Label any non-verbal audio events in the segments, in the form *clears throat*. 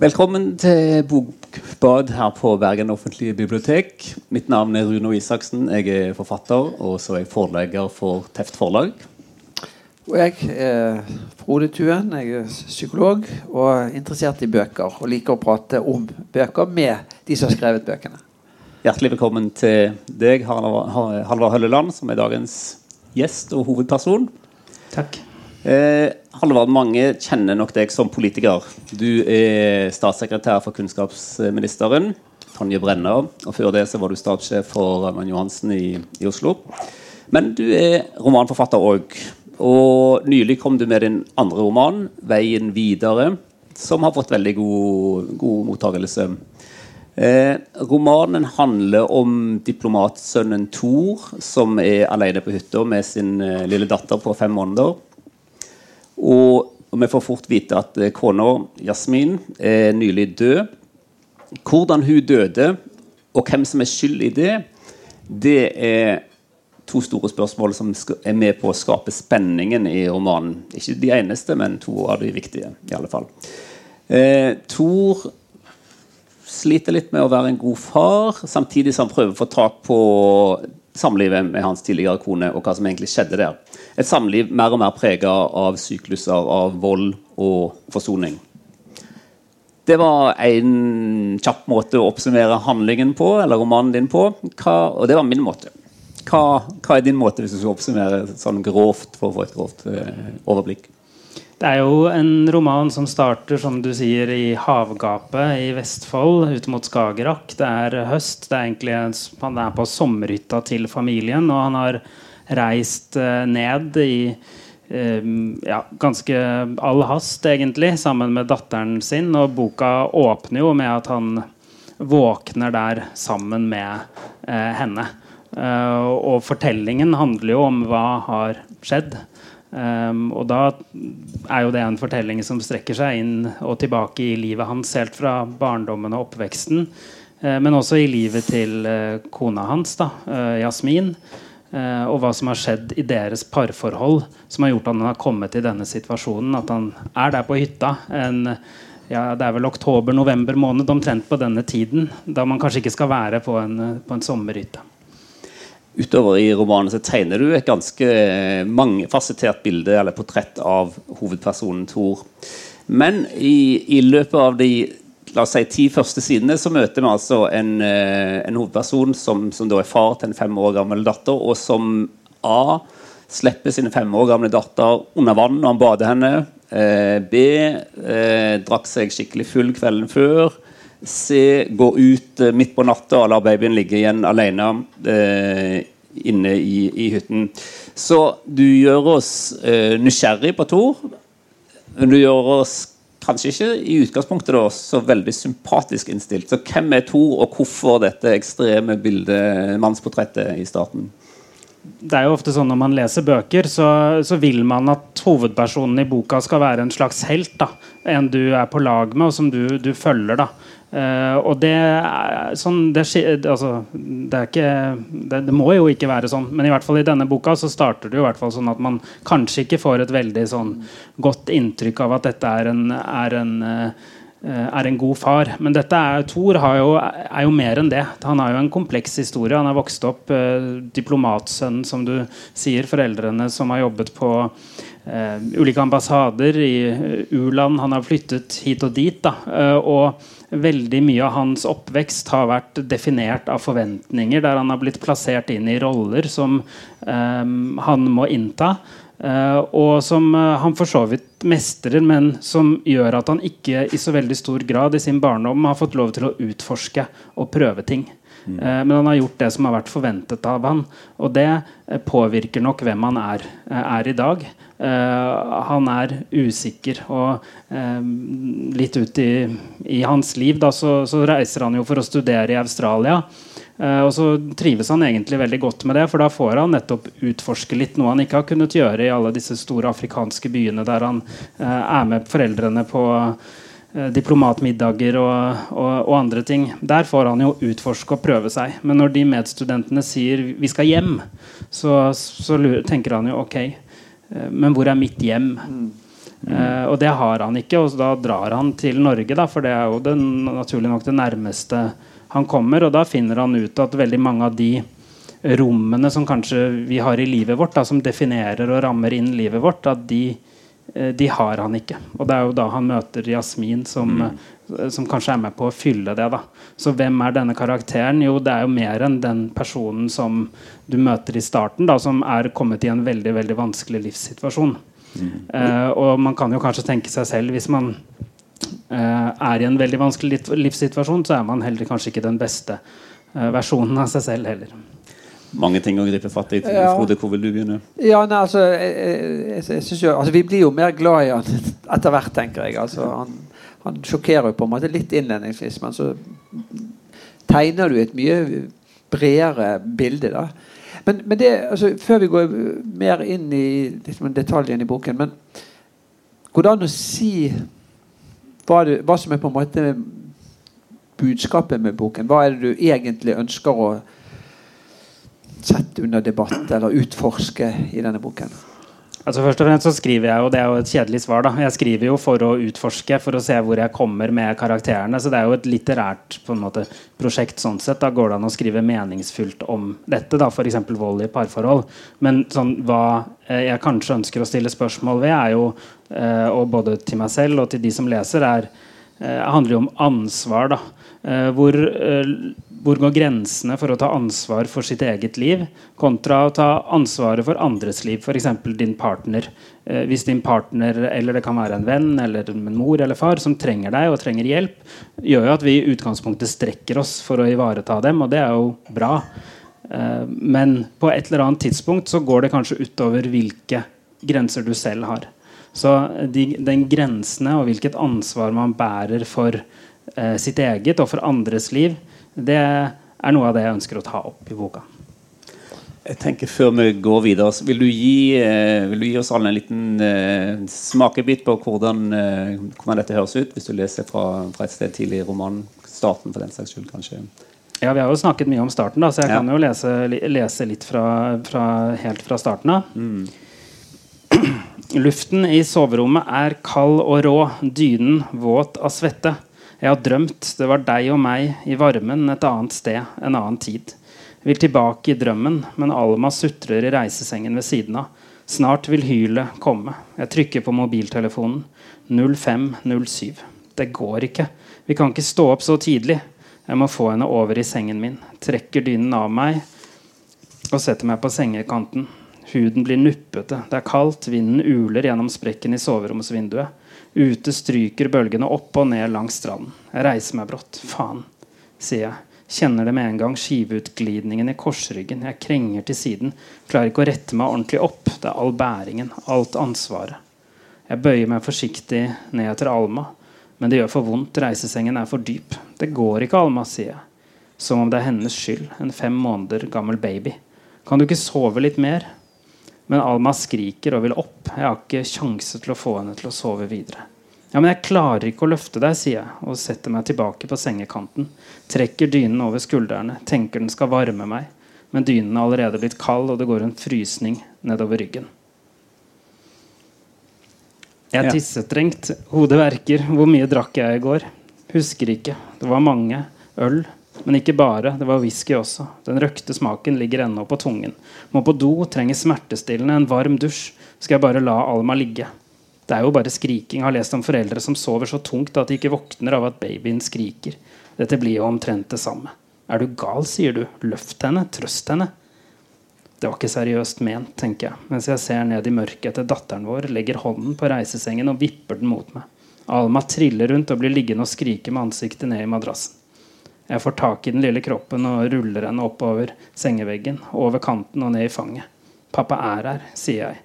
Velkommen til Bokbad her på Bergen offentlige bibliotek. Mitt navn er Runo Isaksen. Jeg er forfatter, og så er jeg forlegger for Teft forlag. Og jeg er Frode Tuen. Jeg er psykolog og interessert i bøker. Og liker å prate om bøker med de som har skrevet bøkene. Hjertelig velkommen til deg, Halvard Hølleland, som er dagens gjest og hovedperson. Takk. Eh, Halvard, mange kjenner nok deg som politiker. Du er statssekretær for kunnskapsministeren, Tonje Brenna. Og før det så var du statssjef for Raymond Johansen i, i, Oslo. Men du er romanforfatter òg. Og nylig kom du med din andre roman, 'Veien videre', som har fått veldig god, god mottakelse. Eh, romanen handler om diplomatsønnen Thor, som er alene på hytta med sin eh, lille datter på fem måneder. Og, vi får fort vite at eh, kona Jasmin er nylig død. Hvordan hun døde, og hvem som er skyld i det, det er to store spørsmål som er med på å skape spenningen i romanen. Ikke de eneste, men to av de viktige. i alle fall. Eh, Thor sliter litt med å være en god far, samtidig som han prøver å få tak på samlivet med hans tidligere kone og hva som egentlig skjedde der. Et samliv mer og mer prega av sykluser av vold og forsoning. Det var en kjapp måte å oppsummere handlingen på, eller romanen din på. Hva, og det var min måte. Hva, hva, er din måte hvis du skal oppsummere sånn grovt for å få et grovt eh, overblikk? Det er jo en roman som starter som du sier, i havgapet i Vestfold, ut mot Skagerrak. Det er høst. Det er egentlig, han er på sommerhytta til familien, og han har reist uh, ned i uh, ja, ganske all hast, egentlig, sammen med datteren sin. Og boka åpner jo med at han våkner der sammen med uh, henne. og fortellingen handler jo om hva har skjedd. Um, og da er jo det en fortelling som strekker seg inn og tilbake i livet hans helt fra barndommen og oppveksten. Uh, men også i livet til uh, kona hans, da, uh, Jasmin. og hva som har skjedd i deres parforhold som har gjort at han har kommet i denne situasjonen. At han er der på hytta en, ja, det er vel oktober-november måned, omtrent på denne tiden. Da man kanskje ikke skal være på en, på en sommerhytte utover i romanen så tegner du et ganske mangefasettert bilde eller portrett av hovedpersonen Thor. Men i, i, løpet av de la oss si, ti første sidene så møter vi altså en, eh, en hovedperson som, som, da er far til en fem år gammel datter, og som A slipper sine fem år gamle datter under vann når han bader henne. Eh, B eh, drakk seg skikkelig full kvelden før. C gå ut eh, midt på natta og la babyen ligge igjen alene eh, inne i, i, hytten. Så du gjør oss eh, nysgjerrig på Tor. Du gjør oss kanskje ikke i utgangspunktet da, så veldig sympatisk innstilt. Så hvem er Tor, og hvorfor dette ekstreme bildet, mannsportrettet, i starten? det er jo ofte sånn Når man leser bøker, så, så, vil man at hovedpersonen i boka skal være en slags helt. da En du er på lag med, og som du, du følger. da Uh, og det er sånn det, altså, det, er ikke, det, det, må jo ikke være sånn, men i hvert fall i denne boka så starter det jo hvert fall sånn at man kanskje ikke får et veldig sånn godt inntrykk av at dette er en, er en, uh, er en god far. Men dette er, Thor jo, er jo mer enn det. Han har jo en kompleks historie. Han har vokst opp uh, diplomatsønn, som du sier. Foreldrene som har jobbet på ulike ambassader i u-land. Han har flyttet hit og dit. Da, og veldig mye av hans oppvekst har vært definert av forventninger, der han har blitt plassert inn i roller som um, han må innta. Uh, og som uh, han for så vidt mestrer, men som gjør at han ikke i så veldig stor grad i sin barndom har fått lov til å utforske og prøve ting. Mm. Uh, men han har gjort det som har vært forventet av han, og det påvirker nok hvem han er, er i dag. Uh, han er usikker. Og uh, litt ut i, i hans liv da, så, så, reiser han jo for å studere i Australia. Uh, og så trives han egentlig veldig godt med det, for da får han nettopp utforske litt noe han ikke har kunnet gjøre i alle disse store afrikanske byene der han er med foreldrene på diplomatmiddager og, og, og, andre ting. Der får han jo utforske og prøve seg. Men når de medstudentene sier 'vi skal hjem', så, så lurer, tenker han jo ok, Eh, men hvor er mitt hjem? Mm. Uh, og det har han ikke, og da drar han til Norge, da, for det er jo den, naturlig nok det nærmeste han kommer. Og da finner han ut at veldig mange av de rommene som kanskje vi har i livet vårt, da, som definerer og rammer inn livet vårt, at de, eh, de har han ikke. Og det er jo da han møter Jasmin, som, mm. som kanskje er med på å fylle det. da. Så hvem er denne karakteren? Jo, det er jo mer enn den personen som du møter i starten, da, som er kommet i en veldig, veldig vanskelig livssituasjon. Uh, og man kan jo kanskje tenke seg selv hvis man er i en veldig vanskelig livssituasjon, så er man heller kanskje ikke den beste uh, versjonen av seg selv heller. Mange ting å gripe fatt i. Ja. Frode, hvor vil du begynne? Ja, nei, altså, jeg, jeg, jeg jo, altså, Vi blir jo mer glad i han *laughs* etter hvert, tenker jeg. Altså, han, han sjokkerer jo på en måte litt innledningsvis, men så tegner du et mye bredere bilde. da men, men det, altså, før vi går mer inn i liksom, detaljene i boken men Går det an å si hva, du, hva, som er på en måte budskapet med boken? Hva er det du egentlig ønsker å sette under debatt eller utforske i denne boken? Altså først og fremst så skriver jeg, jo, det er jo et kjedelig svar, da. Jeg skriver jo for å utforske, for å se hvor jeg kommer med karakterene. Så det er jo et litterært på en måte, prosjekt sånn sett. Da går det an å skrive meningsfullt om dette, da, f.eks. vold i parforhold. Men sånn, hva eh, jeg kanskje ønsker å stille spørsmål ved, er jo, eh, og både til meg selv og til de som leser, er, eh, handler jo om ansvar. da. Hvor hvor går grensene for å ta ansvar for sitt eget liv kontra å ta ansvaret for andres liv, f.eks. din partner. Eh, hvis din partner, eller det kan være en venn eller en mor eller far, som trenger deg og trenger hjelp, gjør jo at vi i utgangspunktet strekker oss for å ivareta dem, og det er jo bra. Eh, men på et eller annet tidspunkt så går det kanskje utover hvilke grenser du selv har. Så de, den grensene og hvilket ansvar man bærer for eh, sitt eget og for andres liv, det er noe av det jeg ønsker å ta opp i boka. Jeg tenker Før vi går videre, vil du gi, eh, vil du gi oss alle en liten uh, smakebit på hvordan, uh, hvordan, dette høres ut, hvis du leser fra, fra et sted tidlig i romanen? Starten, for den saks skyld, kanskje? Ja, Vi har jo snakket mye om starten, da, så jeg ja. kan jo lese, lese litt fra, fra, helt fra starten av. Mm. *clears throat* Luften i soverommet er kald og rå, dynen våt av svette. Jeg har drømt det var deg og meg i varmen et annet sted, en annen tid. Jeg vil tilbake i drømmen, men Alma sutrer i reisesengen ved siden av. Snart vil hylet komme. Jeg trykker på mobiltelefonen. 0507. Det går ikke. Vi kan ikke stå opp så tidlig. Jeg må få henne over i sengen min. Trekker dynen av meg og setter meg på sengekanten. Huden blir nuppete. Det er kaldt. Vinden uler gjennom sprekken i soveromsvinduet. Ute stryker bølgene opp og ned langs stranden. Jeg reiser meg brått. Faen, sier jeg. Kjenner det med en gang. Skiveutglidningen i korsryggen. Jeg krenger til siden. Klarer ikke å rette meg ordentlig opp. Det er all bæringen. Alt ansvaret. Jeg bøyer meg forsiktig ned etter Alma. Men det gjør for vondt. Reisesengen er for dyp. Det går ikke, Alma, sier jeg. Som om det er hennes skyld. En fem måneder gammel baby. Kan du ikke sove litt mer? Men Alma skriker og vil opp. Jeg har ikke sjanse til å få henne til å sove videre. Ja, men jeg klarer ikke å løfte deg, sier jeg og setter meg tilbake på sengekanten. Trekker dynen over skuldrene, tenker den skal varme meg. Men dynen er allerede blitt kald, og det går en frysning nedover ryggen. Jeg er tissetrengt, hodet verker. Hvor mye drakk jeg i går? Husker ikke. Det var mange. Øl, men ikke bare. Det var whisky også. Den røkte smaken ligger ennå på tungen. Må på do, trenger smertestillende, en varm dusj. Skal jeg bare la Alma ligge? Det er jo bare skriking. Har lest om foreldre som sover så tungt at de ikke våkner av at babyen skriker. Dette blir jo omtrent det samme. Er du gal, sier du. Løft henne. Trøst henne. Det var ikke seriøst ment, tenker jeg, mens jeg ser ned i mørket etter datteren vår, legger hånden på reisesengen og vipper den mot meg. Alma triller rundt og blir liggende og skrike med ansiktet ned i madrassen. Jeg får tak i den lille kroppen og ruller henne oppover sengeveggen, over kanten og ned i fanget. 'Pappa er her', sier jeg,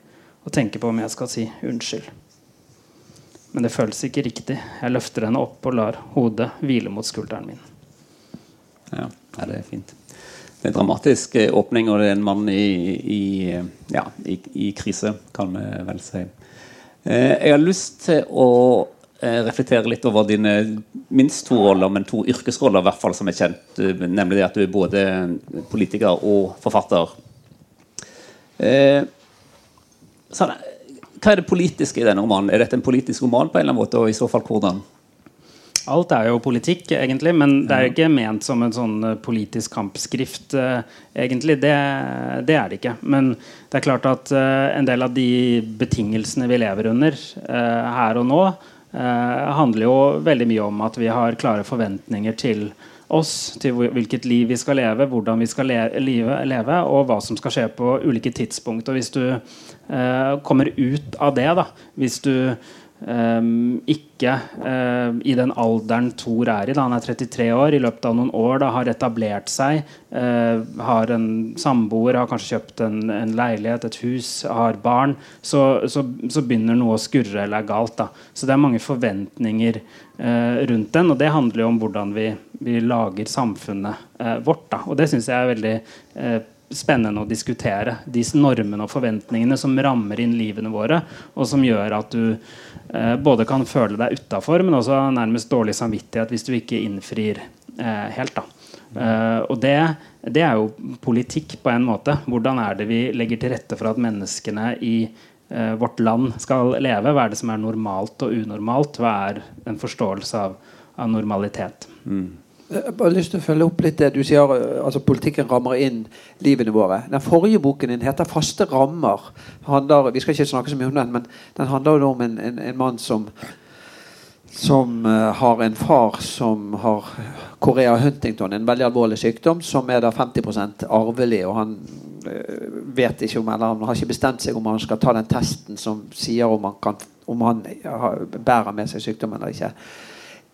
og tenker på om jeg skal si unnskyld. Men det føles ikke riktig. Jeg løfter henne opp og lar hodet hvile mot skulderen min. Ja, det er fint. Det er en dramatisk eh, åpning, og det er en mann i, i, ja, i, i krise, kan vi vel si. Eh, jeg har lyst til å Eh, reflektere litt over dine minst to roller, men to yrkesroller i hvert fall som er kjent. nemlig nemlig at du er både politiker og forfatter. Eh, hva er det politiske i denne romanen? Er dette en politisk roman, på en eller annen måte, og i så fall hvordan? Alt er jo politikk, egentlig, men det er ikke ment som en sånn eh, politisk kampskrift. Egentlig, det, det, er det ikke. Men det er klart at en del av de betingelsene vi lever under her og nå, handler jo veldig mye om at vi har klare forventninger til oss, til hvilket liv vi skal leve, hvordan vi skal le leve, og hva som skal skje på ulike tidspunkt. Og hvis du kommer ut av det, da, hvis du Um, ikke uh, i den alderen Thor er i. Da. Han er 33 år. I løpet av noen år da, har etablert seg. Uh, har en samboer, har kanskje kjøpt en, en leilighet, et hus, har barn. Så, så, så, begynner noe å skurre eller er galt. Da. Så det er mange forventninger uh, rundt den. Og det handler jo om hvordan vi, vi lager samfunnet vårt. Da. Og det syns jeg er veldig spennende å diskutere. De normene og forventningene som rammer inn livene våre, og som gjør at du eh, både kan føle deg utafor, men også nærmest dårlig samvittighet hvis du ikke innfrir eh, helt. da. Uh, og det, det, er jo politikk på en måte. Hvordan er det vi legger til rette for at menneskene i uh, vårt land skal leve? Hva er det som er normalt og unormalt? Hva er en forståelse av, av normalitet? Mm. Jeg har lyst til å følge opp litt det du sier. altså Politikken rammer inn livene våre. Den forrige boken din heter 'Faste rammer'. Handler, vi skal ikke snakke så mye om den, men den handler om en, en, en mann som som uh, har en far som har Korea Huntington, en veldig alvorlig sykdom, som er da 50% arvelig. og Han vet ikke om, eller han har ikke bestemt seg om han skal ta den testen som sier om han, kan, om han bærer med seg sykdommen eller ikke.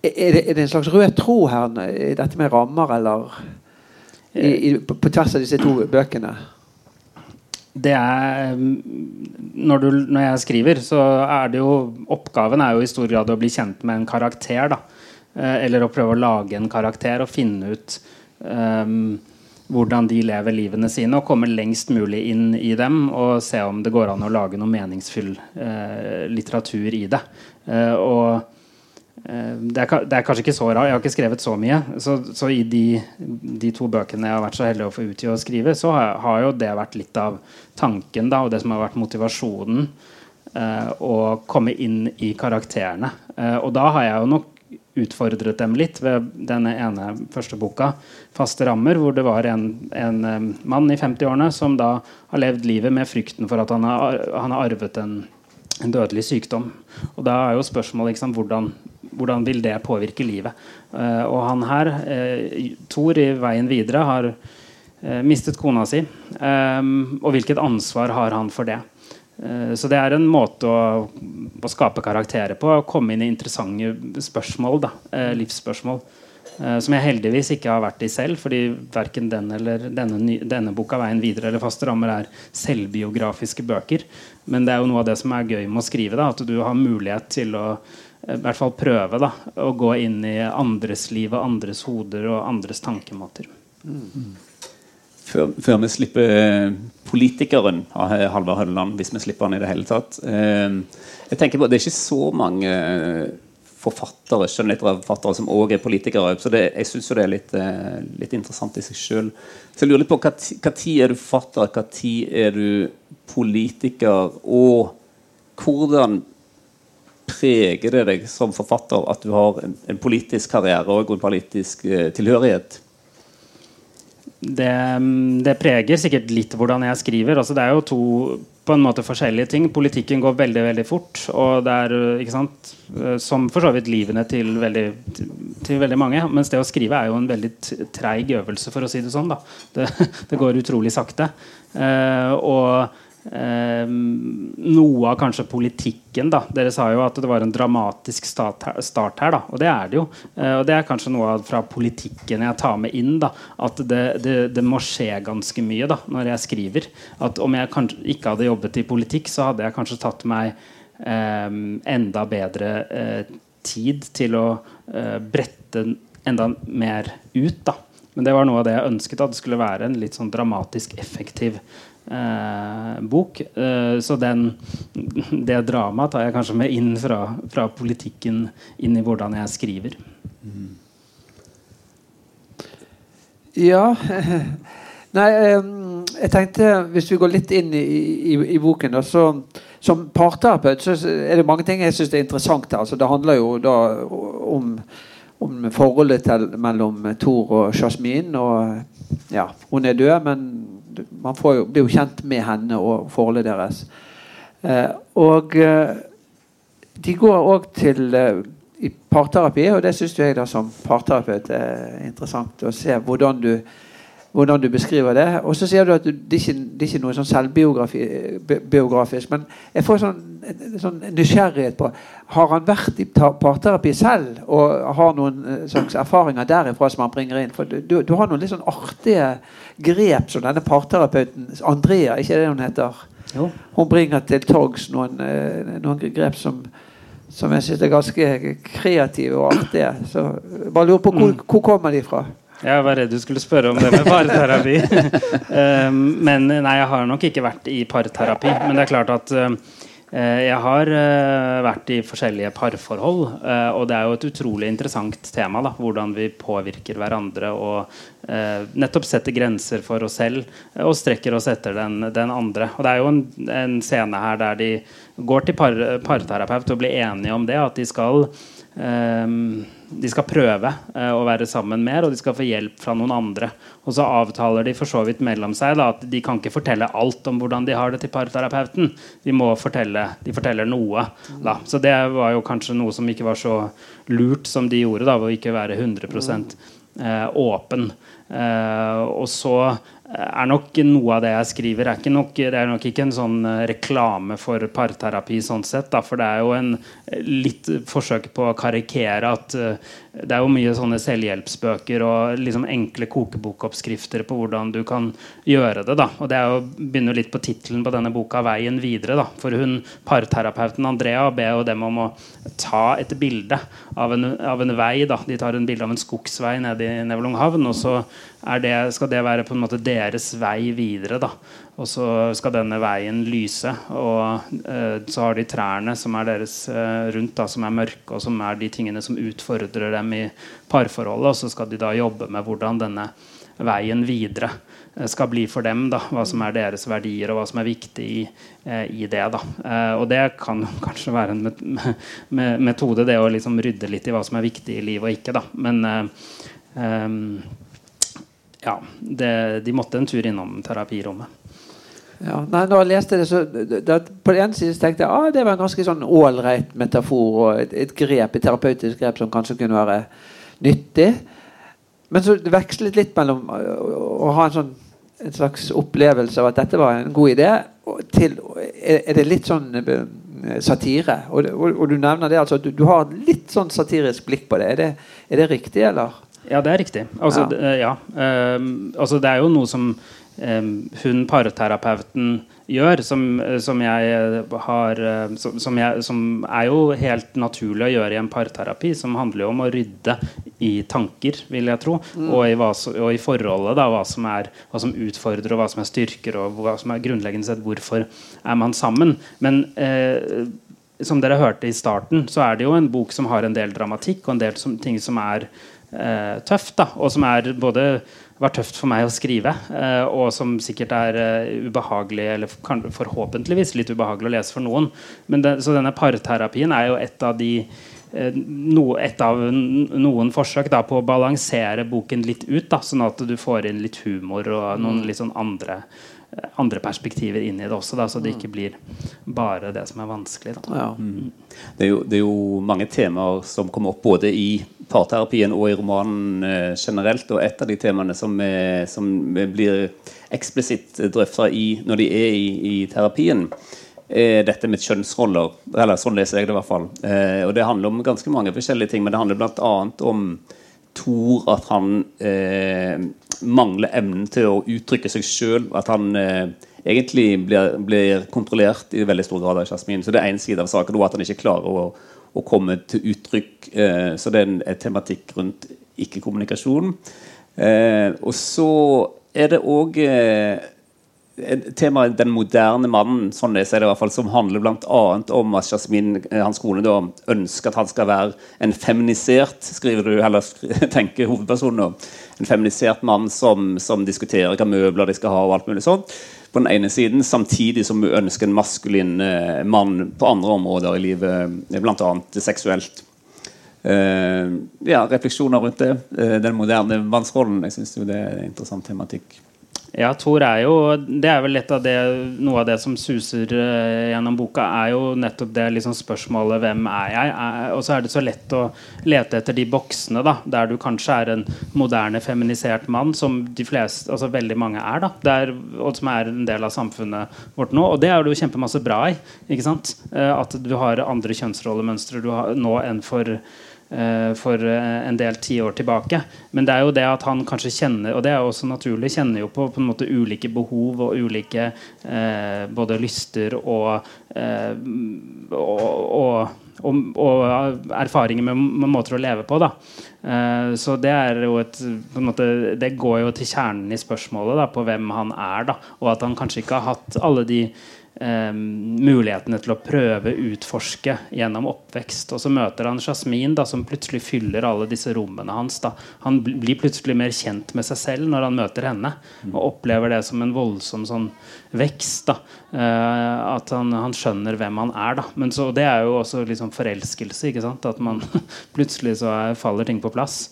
Er det, er det, en slags rød tråd her i dette med rammer, eller i, i, på tvers av disse to bøkene? Det er når, du, når, jeg skriver, så er det jo Oppgaven er jo i stor grad å bli kjent med en karakter. da eh, Eller å prøve å lage en karakter og finne ut um, hvordan de lever livene sine, og komme lengst mulig inn i dem og se om det går an å lage noe meningsfull uh, litteratur i det. Uh, og Eh, det er, det er, kanskje ikke så rart. Jeg har ikke skrevet så mye. Så, så i de, de, to bøkene jeg har vært så heldig å få utgi og skrive, så har, har, jo det vært litt av tanken da, og det som har vært motivasjonen. Eh, å komme inn i karakterene. Eh, og da har jeg jo nok utfordret dem litt ved denne ene første boka, 'Faste rammer', hvor det var en, en um, mann i 50-årene som da har levd livet med frykten for at han har, han har arvet en, en dødelig sykdom. Og da er jo spørsmålet liksom, hvordan hvordan vil det påvirke livet? Uh, og han her, uh, Thor i veien videre, har uh, mistet kona si. Um, og hvilket ansvar har han for det? så det er en måte å, å, skape karakterer på. Å komme inn i interessante spørsmål. Da, livsspørsmål. som jeg heldigvis ikke har vært i selv, fordi verken den eller denne, denne boka 'Veien videre' eller 'Faste rammer' er selvbiografiske bøker. Men det er jo noe av det som er gøy med å skrive. Da, at du har mulighet til å i hvert fall prøve da, å gå inn i andres liv og andres hoder og andres tankemåter. Mm. Før, før, vi slipper eh, politikeren av Halvard Hølleland, hvis vi slipper han i det hele tatt eh, jeg tenker på, Det er ikke så mange eh, forfattere skjønnlitterære forfattere som òg er politikere. Så det, jeg syns det er litt, litt, interessant i seg sjøl. Så jeg lurer litt på tid er du forfatter, tid er du politiker, og hvordan preger det deg som forfatter at du har en, en politisk karriere og en politisk eh, tilhørighet? Det, det, preger sikkert litt hvordan jeg skriver. Altså, det er jo to på en måte forskjellige ting. Politikken går veldig veldig fort. Og det er, ikke sant, eh, Som for så vidt livene til veldig, til veldig mange. Mens det å skrive er jo en veldig treig øvelse, for å si det sånn. Det, *laughs* det, går utrolig sakte. Eh, og Eh, noe av kanskje politikken. da Dere sa jo at det var en dramatisk start her, start her da og det er det jo. Eh, og det er kanskje noe av fra politikken jeg tar med inn. da At det, det, det, må skje ganske mye da når jeg skriver. At Om jeg kanskje ikke hadde jobbet i politikk, så hadde jeg kanskje tatt meg eh, enda bedre eh, tid til å eh, brette enda mer ut. da men det var noe av det jeg ønsket. At det skulle være en litt sånn dramatisk effektiv bok. Eh, så den, det dramaet tar jeg kanskje med inn fra, fra, politikken inn i hvordan jeg skriver. Ja *laughs* Nei, jeg tenkte, Hvis vi går litt inn i, i, i boken da, så, Som parterapeut så er det mange ting jeg syns er interessant. Altså, det handler jo da om, om forholdet til, mellom Tor og Jasmin. Og ja, hun er død, men man jo, blir jo kjent med henne og forholdet deres. Eh, og eh, de går òg til eh, parterapi, og det syns jeg da som parterapeut er interessant å se hvordan du, hvordan du beskriver det. Og så sier du at du, det, er ikke, det er ikke noe sånn selvbiografisk, men jeg får sånn, sånn, nysgjerrighet på Har han vært i parterapi selv og har noen eh, slags erfaringer derifra som han bringer inn? For du, du har noen litt sånn artige grep som denne parterapeuten Andrea, ikke det hun heter? Jo. Hun bringer til torgs noen, eh, noen grep som som jeg syns er ganske kreative og artige. Så bare lurer på hvor, mm. hvor kommer de fra? Jeg var redd du skulle spørre om det med parterapi. um, *laughs* men nei, jeg har nok ikke vært i parterapi. Men det er klart at um, jeg har uh, vært i forskjellige parforhold. Uh, og det er jo et utrolig interessant tema. Da, hvordan vi påvirker hverandre og nettopp setter grenser for oss selv og strekker oss etter den, den andre. Og det er jo en, en scene her der de går til par, parterapeut og blir enige om det. At de skal, de skal prøve uh, å være sammen mer, og de skal få hjelp fra noen andre. Og så avtaler de for så vidt mellom seg da, at de kan ikke fortelle alt om hvordan de har det til parterapeuten. De må fortelle de forteller noe. Da. Så det var jo kanskje noe som ikke var så lurt som de gjorde, da, ved å ikke være 100 uh, eh, åpen. Uh, og så er nok noe av det jeg skriver er nok, Det er nok ikke en sånn eh, reklame for parterapi sånn sett. Da, for det er jo en eh, litt forsøk på å karikere at uh, det er jo mye sånne selvhjelpsbøker og liksom enkle kokebokoppskrifter på hvordan du kan gjøre det. da, og Det er jo, begynner litt på tittelen på denne boka 'Veien videre'. da, For hun parterapeuten Andrea ber jo dem om å ta et bilde av en, av en vei. da, De tar en bilde av en skogsvei nede i Nevlunghavn. og så det, skal det være på en måte deres vei videre. da, Og så skal denne veien lyse. Og eh, så har de trærne som er deres eh, rundt, da, som er mørke, og som er de tingene som utfordrer dem i parforholdet. Og så skal de da jobbe med hvordan denne veien videre eh, skal bli for dem. Da, hva som er deres verdier, og hva som er viktig i, eh, i det. Da. Eh, og det kan kanskje være en met *laughs* metode, det å liksom rydde litt i hva som er viktig i livet og ikke. Da. Men um, ja, det, de måtte en tur innom terapirommet. Ja, nei, når jeg leste det, så da, På den ene siden tenkte jeg ah, det var en ganske sånn ålreit metafor og et, et, grep, et terapeutisk grep som kanskje kunne være nyttig. Men så vekslet litt mellom å ha en sånn en slags opplevelse av at dette var en god idé, til er det litt sånn satire. Og, og, og du nevner det altså, du, du, har litt sånn satirisk blikk på det. Er det, er det riktig, eller? Ja, det er riktig. Altså, ja. ja. Um, altså, det er jo noe som hun parterapeuten gjør, som, som jeg har som, jeg, som, er jo helt naturlig å gjøre i en parterapi, som handler jo om å rydde i tanker, vil jeg tro, mm. og, i hva, og, i forholdet, da, hva som, er, hva som utfordrer, og hva som er styrker, og hva som er grunnleggende sett hvorfor er man sammen. Men eh, som dere hørte i starten, så er det jo en bok som har en del dramatikk, og en del som, ting som er eh, tøft, da, og som er både var tøft for meg å skrive, eh, og som sikkert er eh, ubehagelig, eller forhåpentligvis litt ubehagelig å lese for noen. Det, så denne parterapien er jo et av de eh, no, et av noen forsøk da, på å balansere boken litt ut, da, sånn at du får inn litt humor og noen mm. litt sånn andre andre perspektiver inn i det også, da, så det mm. ikke blir bare det som er vanskelig. Ja. Mm. Det, er jo, det, er jo, mange temaer som kommer opp både i parterapien og i romanen eh, generelt. Og et av de temaene som, eh, som blir eksplisitt drøfta når de er i, i, terapien, er dette med kjønnsroller. Eller sånn leser jeg det i hvert fall. Eh, og det handler om ganske mange forskjellige ting, men det handler bl.a. om Tor at han eh, mangler evnen til å uttrykke seg sjøl. At han eh, egentlig blir, blir, kontrollert i veldig stor grad av Jasmin. Så det er én side av saken, at han ikke klarer å, å komme til uttrykk. Eh, så det er en, tematikk rundt ikke-kommunikasjon. Eh, og så er det òg temaet 'Den moderne mannen', sånn jeg ser det i hvert fall, som handler bl.a. om at Jasmin, eh, hans kone, da, ønsker at han skal være en feminisert skriver du, eller *laughs* tenker hovedpersonen om, en feminisert mann som, som diskuterer hvilke møbler de skal ha. og alt mulig sånt på den ene siden, samtidig som vi ønsker en maskulin eh, mann på andre områder i livet, bl.a. seksuelt. Eh, ja, refleksjoner rundt det. Eh, den moderne mannsrollen. Jeg syns det er en interessant tematikk. Ja, Thor er jo Det er vel litt av det, noe av det som suser uh, gjennom boka, er jo nettopp det liksom spørsmålet 'Hvem er jeg?' Og så er det så lett å lete etter de boksene da, der du kanskje er en moderne, feminisert mann, som de fleste, altså veldig mange er, da, der, og som er en del av samfunnet vårt nå. Og det er det jo kjempemasse bra i. ikke sant? Uh, at du har andre kjønnsrollemønstre nå enn for Eh, for eh, en del tiår tilbake. Men det er jo det at han kanskje kjenner og det er også naturlig, kjenner jo på, på en måte ulike behov og ulike eh, både lyster og, eh, og, og, og, erfaringer med, med, måter å leve på. da eh, Så det er jo et måte, Det går jo til kjernen i spørsmålet da, på hvem han er. da Og at han kanskje ikke har hatt alle de eh, mulighetene til å prøve utforske gjennom oppvekst. Og så møter han Jasmin, da, som plutselig fyller alle disse rommene hans. Da. Han blir plutselig mer kjent med seg selv når han møter henne, og opplever det som en voldsom sånn vekst. Da. Eh, at han, han, skjønner hvem han er. Da. Men så, det er jo også liksom forelskelse. Ikke sant? At man *laughs* plutselig så er, faller ting på plass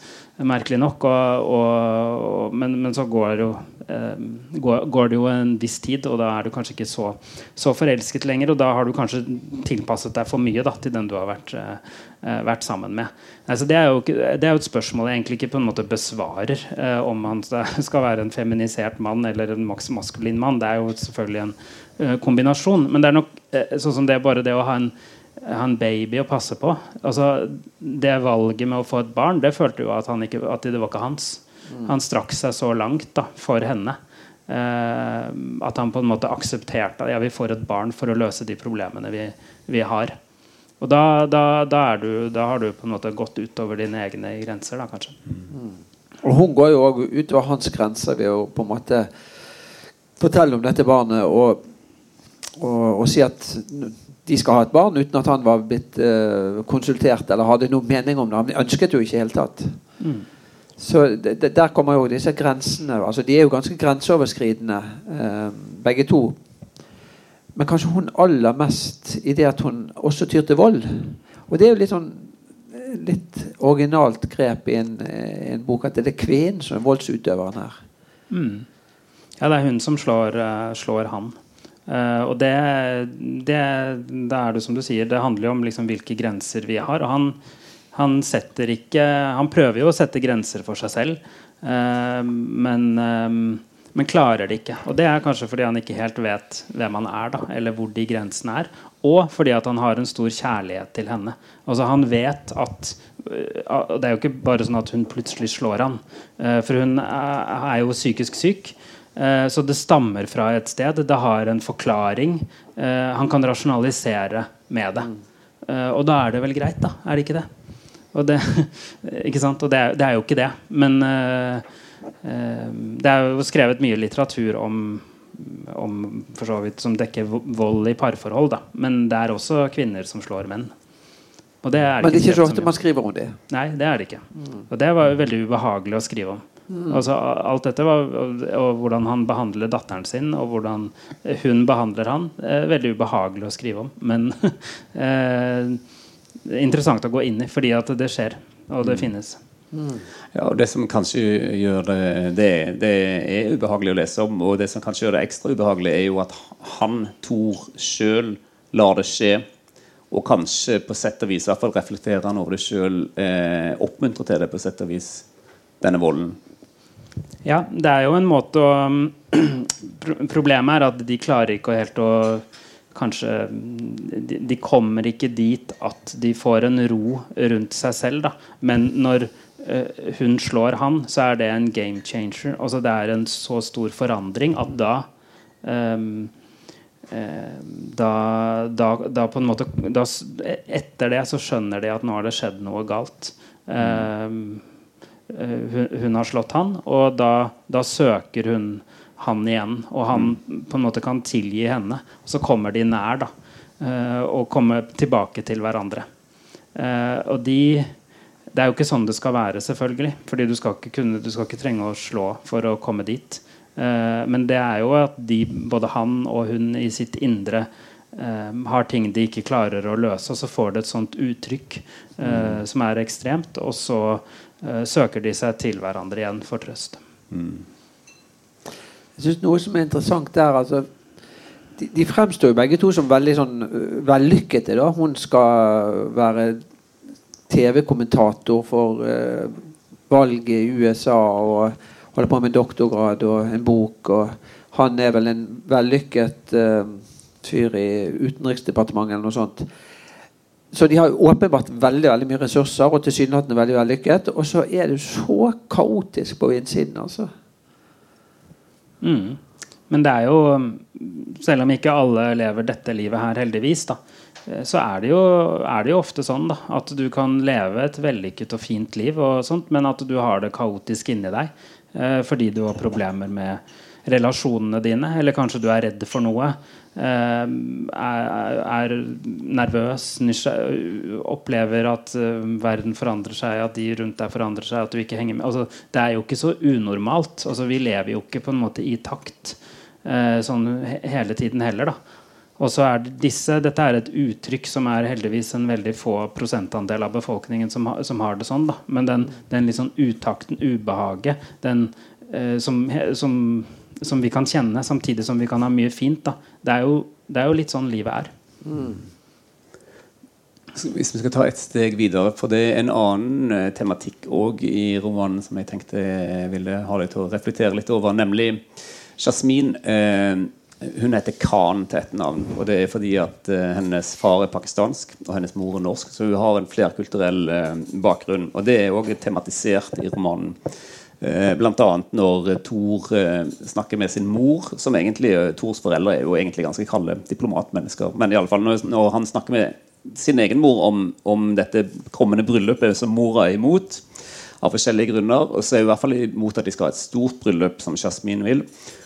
merkelig nok. Og, og, men, men, så går, jo, eh, går, går, det jo en viss tid, og da er du kanskje ikke så, så, forelsket lenger. Og da har du kanskje tilpasset deg for mye da, til den du har vært, eh, vært sammen med. Altså, det, er jo, det, er jo, et spørsmål jeg egentlig ikke på en måte besvarer. Eh, om han *laughs* skal være en feminisert mann eller en maskulin mann. Det er jo selvfølgelig en eh, kombinasjon. Men det er nok eh, sånn som det er bare det å ha en ha en baby å passe på. Altså, det valget med å få et barn, det følte jo at, ikke, at det var ikke hans. Han strakk seg så langt da, for henne. Eh, at han på en måte aksepterte at ja, vi får et barn for å løse de problemene vi, vi har. Og da, da, da, du, da, har du på en måte gått utover dine egne grenser, da, kanskje. Mm. Og hun går jo òg utover hans grenser ved å på en måte fortelle om dette barnet og, og, og si at de skal ha et barn, uten at han var blitt uh, konsultert eller hadde noen mening om det. Han ønsket jo ikke i det hele tatt. Mm. Så det, der kommer jo disse grensene. altså De er jo ganske grenseoverskridende, eh, begge to. Men kanskje hun aller mest i det at hun også tyr til vold. Og det er jo litt sånn litt originalt grep i en, en bok at det er kvinnen som er voldsutøveren her. Mm. Ja, det er hun som slår, uh, slår han. Uh, og det, det, det, er det som du sier, det handler jo om liksom hvilke grenser vi har. Og han, han, ikke Han prøver jo å sette grenser for seg selv, eh, men, eh, men, klarer det ikke. Og det er kanskje fordi han ikke helt vet hvem han er, da, eller hvor de grensene er. Og fordi at han har en stor kjærlighet til henne. Altså Han vet at Det er jo ikke bare sånn at hun plutselig slår han. For hun er jo psykisk syk. Eh, så det stammer fra et sted. Det har en forklaring. Eh, han kan rasjonalisere med det. Eh, og da er det vel greit, da? Er det ikke det? Og det, *laughs* ikke sant? Og det, er, det er jo ikke det. Men det er jo skrevet mye litteratur om, om for så vidt, som dekker vold i parforhold. Da. Men det er også kvinner som slår menn. Det det Men det er ikke så ofte man skriver om det? Nei, det er det ikke. Og det var jo veldig ubehagelig å skrive om. Mm. Altså, alt dette var, og, og, hvordan han behandler datteren sin, og hvordan hun behandler han, er veldig ubehagelig å skrive om. Men *laughs* eh, interessant å gå inn i, fordi at det skjer, og det mm. finnes. Mm. Ja, og Det som kanskje gjør det, det, det er ubehagelig å lese om, og det som kanskje gjør det ekstra ubehagelig, er jo at han, Thor, sjøl lar det skje. Og kanskje på sett og vis i hvert fall reflekterer han over det sjøl. Eh, oppmuntrer til det på sett og vis, denne volden. Ja, det er jo en måte å *clears throat* Problemet er at de klarer ikke helt å Kanskje de, de, kommer ikke dit at de får en ro rundt seg selv. Da. Men når uh, hun slår han, så er det en game changer. Altså, det er en så stor forandring at da um, uh, da, da, da, på en måte da, Etter det så skjønner de at nå har det skjedd noe galt. Um, Eh, hun, hun, har slått han, og da, da, søker hun han igjen. Og han på en måte kan tilgi henne. Og så kommer de nær, da. Uh, og kommer tilbake til hverandre. Uh, og de Det er jo ikke sånn det skal være, selvfølgelig. Fordi du skal ikke, kunne, du skal ikke trenge å slå for å komme dit. Uh, men det er jo at de, både han og hun i sitt indre har ting de ikke klarer å løse, og så får det et sånt uttrykk mm. som er ekstremt. Og så søker de seg til hverandre igjen for trøst. Mm. Jeg synes Noe som er interessant der altså, de, de, fremstår jo begge to som veldig sånn vellykkede. da Hun skal være TV-kommentator for uh, valget i USA og holder på med doktorgrad og en bok. Og han er vel en vellykket uh, fyr i Utenriksdepartementet eller noe sånt. Så de har åpenbart veldig veldig mye ressurser og tilsynelatende veldig vellykket. Og så er det så kaotisk på innsiden. altså Mm. Men det er jo Selv om ikke alle lever dette livet her, heldigvis, da, eh, så er det, jo, er det jo ofte sånn da, at du kan leve et vellykket og fint liv, og sånt, men at du har det kaotisk inni deg eh, fordi du har problemer med relasjonene dine, eller kanskje du er redd for noe. Eh, er, er, nervøs, opplever at uh, verden forandrer seg, at de rundt deg forandrer seg, at du ikke henger med. Altså, det er jo ikke så unormalt. Altså, vi lever jo ikke på en måte i takt uh, sånn hele tiden heller. da og så er disse, Dette er et uttrykk som er heldigvis en veldig få prosentandel av befolkningen som, ha, som har det sånn. da Men den, den litt sånn utakten, ubehaget, den som, som som vi kan kjenne, samtidig som vi kan ha mye fint. Det er, jo, det, er jo, litt sånn livet er. Mm. Hvis vi skal ta et steg videre, for det er en annen uh, tematikk òg i romanen som jeg tenkte jeg ville ha deg til å reflektere litt over, nemlig Jasmin. Eh, hun heter Khan til etternavn. Og det er fordi at eh, hennes far er pakistansk og hennes mor er norsk. Så hun har en flerkulturell bakgrunn. Og det er òg tematisert i romanen. Eh, Bl.a. når Thor eh, snakker med sin mor, som egentlig eh, Thors foreldre er jo egentlig ganske kalde diplomatmennesker. Men i alle fall når, han snakker med sin egen mor om, om dette kommende bryllupet som mora er imot, av forskjellige grunner, og så er hun i hvert fall imot at de skal ha et stort bryllup, som Jasmin vil.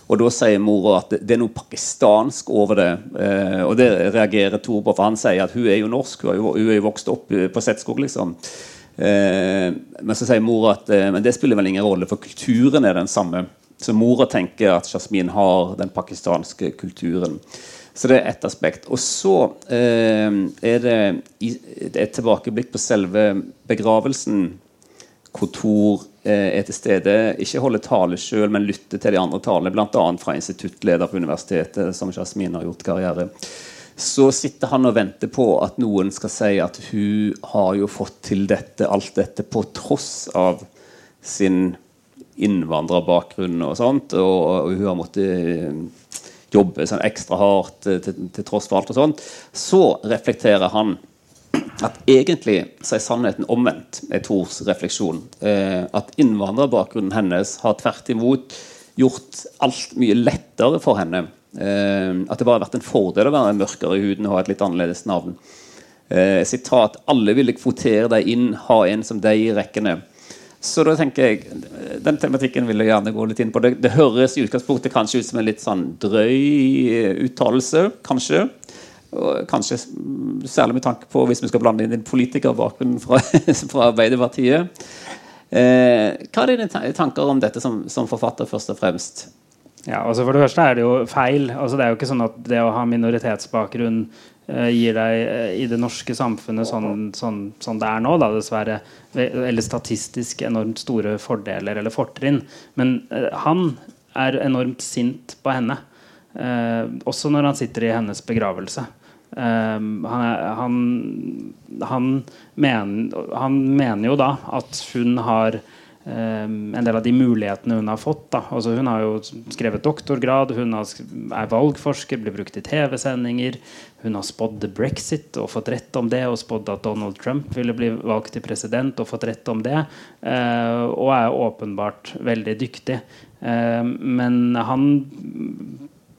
Og da sier mora at det, er noe pakistansk over det. Eh, og det reagerer Thor på, for han sier at hun er jo norsk, hun er jo vokst opp på Setskog, liksom. Eh, men så sier mora at eh, men det spiller vel ingen rolle, for kulturen er den samme. Så mora tenker at Jasmin har den pakistanske kulturen. Så det er ett aspekt. Og så eh, er det et tilbakeblikk på selve begravelsen, Kontor eh, er til stede. Ikke holder tale sjøl, men lytter til de andre talene, bl.a. fra instituttleder på universitetet, som Jasmin har gjort karriere så sitter han og venter på at noen skal si at hun har jo fått til dette, alt dette på tross av sin innvandrerbakgrunn og sånt. Og, og hun har måttet eh, jobbe sånn ekstra hardt til, til, til, tross for alt og sånt. Så reflekterer han at egentlig så er sannheten omvendt, er Tors refleksjon. Eh, at innvandrerbakgrunnen hennes har tvert imot gjort alt mye lettere for henne at det bare har vært en fordel å være mørkere i huden og ha et litt annerledes navn. Uh, sitat 'Alle ville kvotere deg inn, ha en som deg i rekkene'. Så da tenker jeg Den tematikken vil jeg gjerne gå litt inn på. Det, det høres i utgangspunktet kanskje ut som en litt sånn drøy eh, uttalelse. Kanskje. Kanskje særlig med tanke på hvis vi skal blande inn en politikerbakgrunn fra, *laughs* fra Arbeiderpartiet. Eh, hva er dine tanker om dette som, som forfatter, først og fremst? Ja, altså For det første er det jo feil. Altså Det er jo ikke sånn at det å ha minoritetsbakgrunn eh, gir deg eh, i det norske samfunnet sånn, sånn, sånn, det er nå, da, dessverre, eller statistisk enormt store fordeler eller fortrinn. Men eh, han er enormt sint på henne. også når han sitter i hennes begravelse. han, han, han, mener, han mener jo da at hun har Um, en del av de mulighetene hun har fått. Altså, hun har jo skrevet doktorgrad, hun er valgforsker, blir brukt i TV-sendinger. Hun har spådd brexit og fått rett om det, og spådd at Donald Trump ville bli valgt til president og fått rett om det. Uh, og er åpenbart veldig dyktig. Uh, men han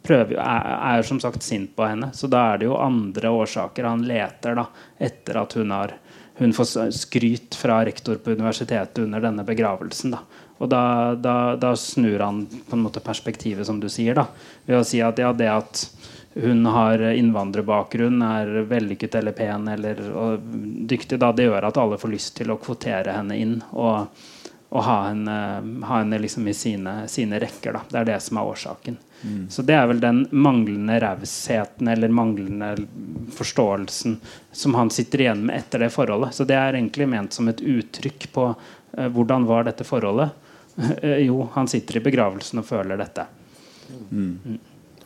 prøver, er, er, som sagt sint på henne, så da er det jo andre årsaker han leter da, etter at hun har hun får skryt fra rektor på universitetet under denne begravelsen. Da. Og da, da, da, snur han på en måte perspektivet, som du sier, da, ved å si at ja, det at hun har innvandrerbakgrunn, er vellykket eller pen eller dyktig, da, det gjør at alle får lyst til å kvotere henne inn og, og ha henne, ha henne liksom i sine, sine, rekker. Da. Det er det som er årsaken. Mm. Så det er vel den manglende rausheten eller manglende forståelsen som han sitter igjen med etter det forholdet. Så det er egentlig ment som et uttrykk på uh, hvordan var dette forholdet. Uh, *laughs* jo, han sitter i begravelsen og føler dette. Mm. Mm.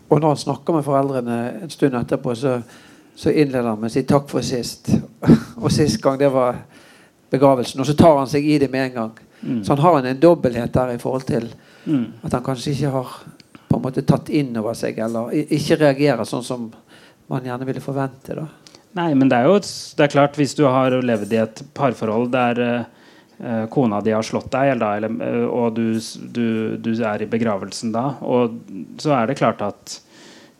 Og når han snakker med foreldrene en stund etterpå, så, så innleder han med å si 'takk for sist'. *laughs* og sist gang det var begravelsen. Og så tar han seg i det med en gang. Mm. Så han har en, en dobbelthet der i forhold til mm. at han kanskje ikke har på en måte tatt inn over seg, eller ikke reagerer sånn som man gjerne ville forvente. da. Nei, men det er jo det er klart, hvis du har levd i et parforhold der uh, kona di har slått deg, eller, eller, uh, og du, du, du, er i begravelsen da, og så er det klart at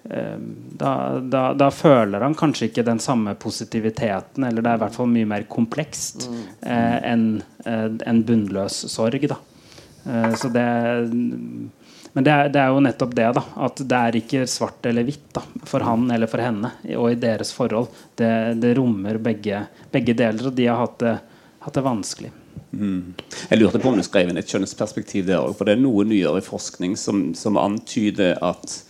da, da, da, føler han kanskje ikke den samme positiviteten, eller det er i hvert fall mye mer komplekst mm. enn en bunnløs sorg. da. så det men det er, det er, jo nettopp det. da At det er ikke svart eller hvitt da for han eller for henne og i deres forhold. Det, det rommer begge, begge, deler, og de har hatt det, hatt det vanskelig. Mm. Jeg lurte på om du skrev inn et kjønnsperspektiv der òg. For det er noe nyere forskning som, som antyder at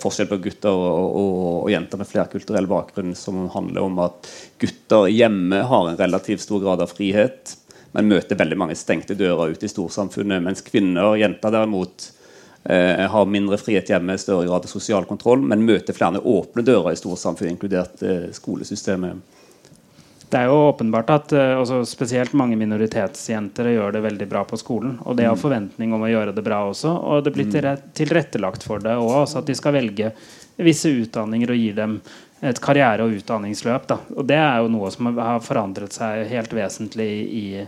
forskjell på gutter og, og, og, jenter med flerkulturell bakgrunn som handler om at gutter hjemme har en relativt stor grad av frihet, men møter veldig mange stengte dører ute i storsamfunnet. Mens kvinner og jenter derimot eh, har mindre frihet hjemme, større grad av sosial kontroll, men møter flere åpne dører i storsamfunnet, inkludert eh, skolesystemet. Det er jo åpenbart at uh, spesielt mange minoritetsjenter gjør det veldig bra på skolen. Og det har mm. forventning om å gjøre det bra også. Og det blir mm. tilrettelagt for det òg. At de skal velge visse utdanninger og gir dem et karriere- og utdanningsløp. Da. Og det er jo noe som har forandret seg helt vesentlig i, i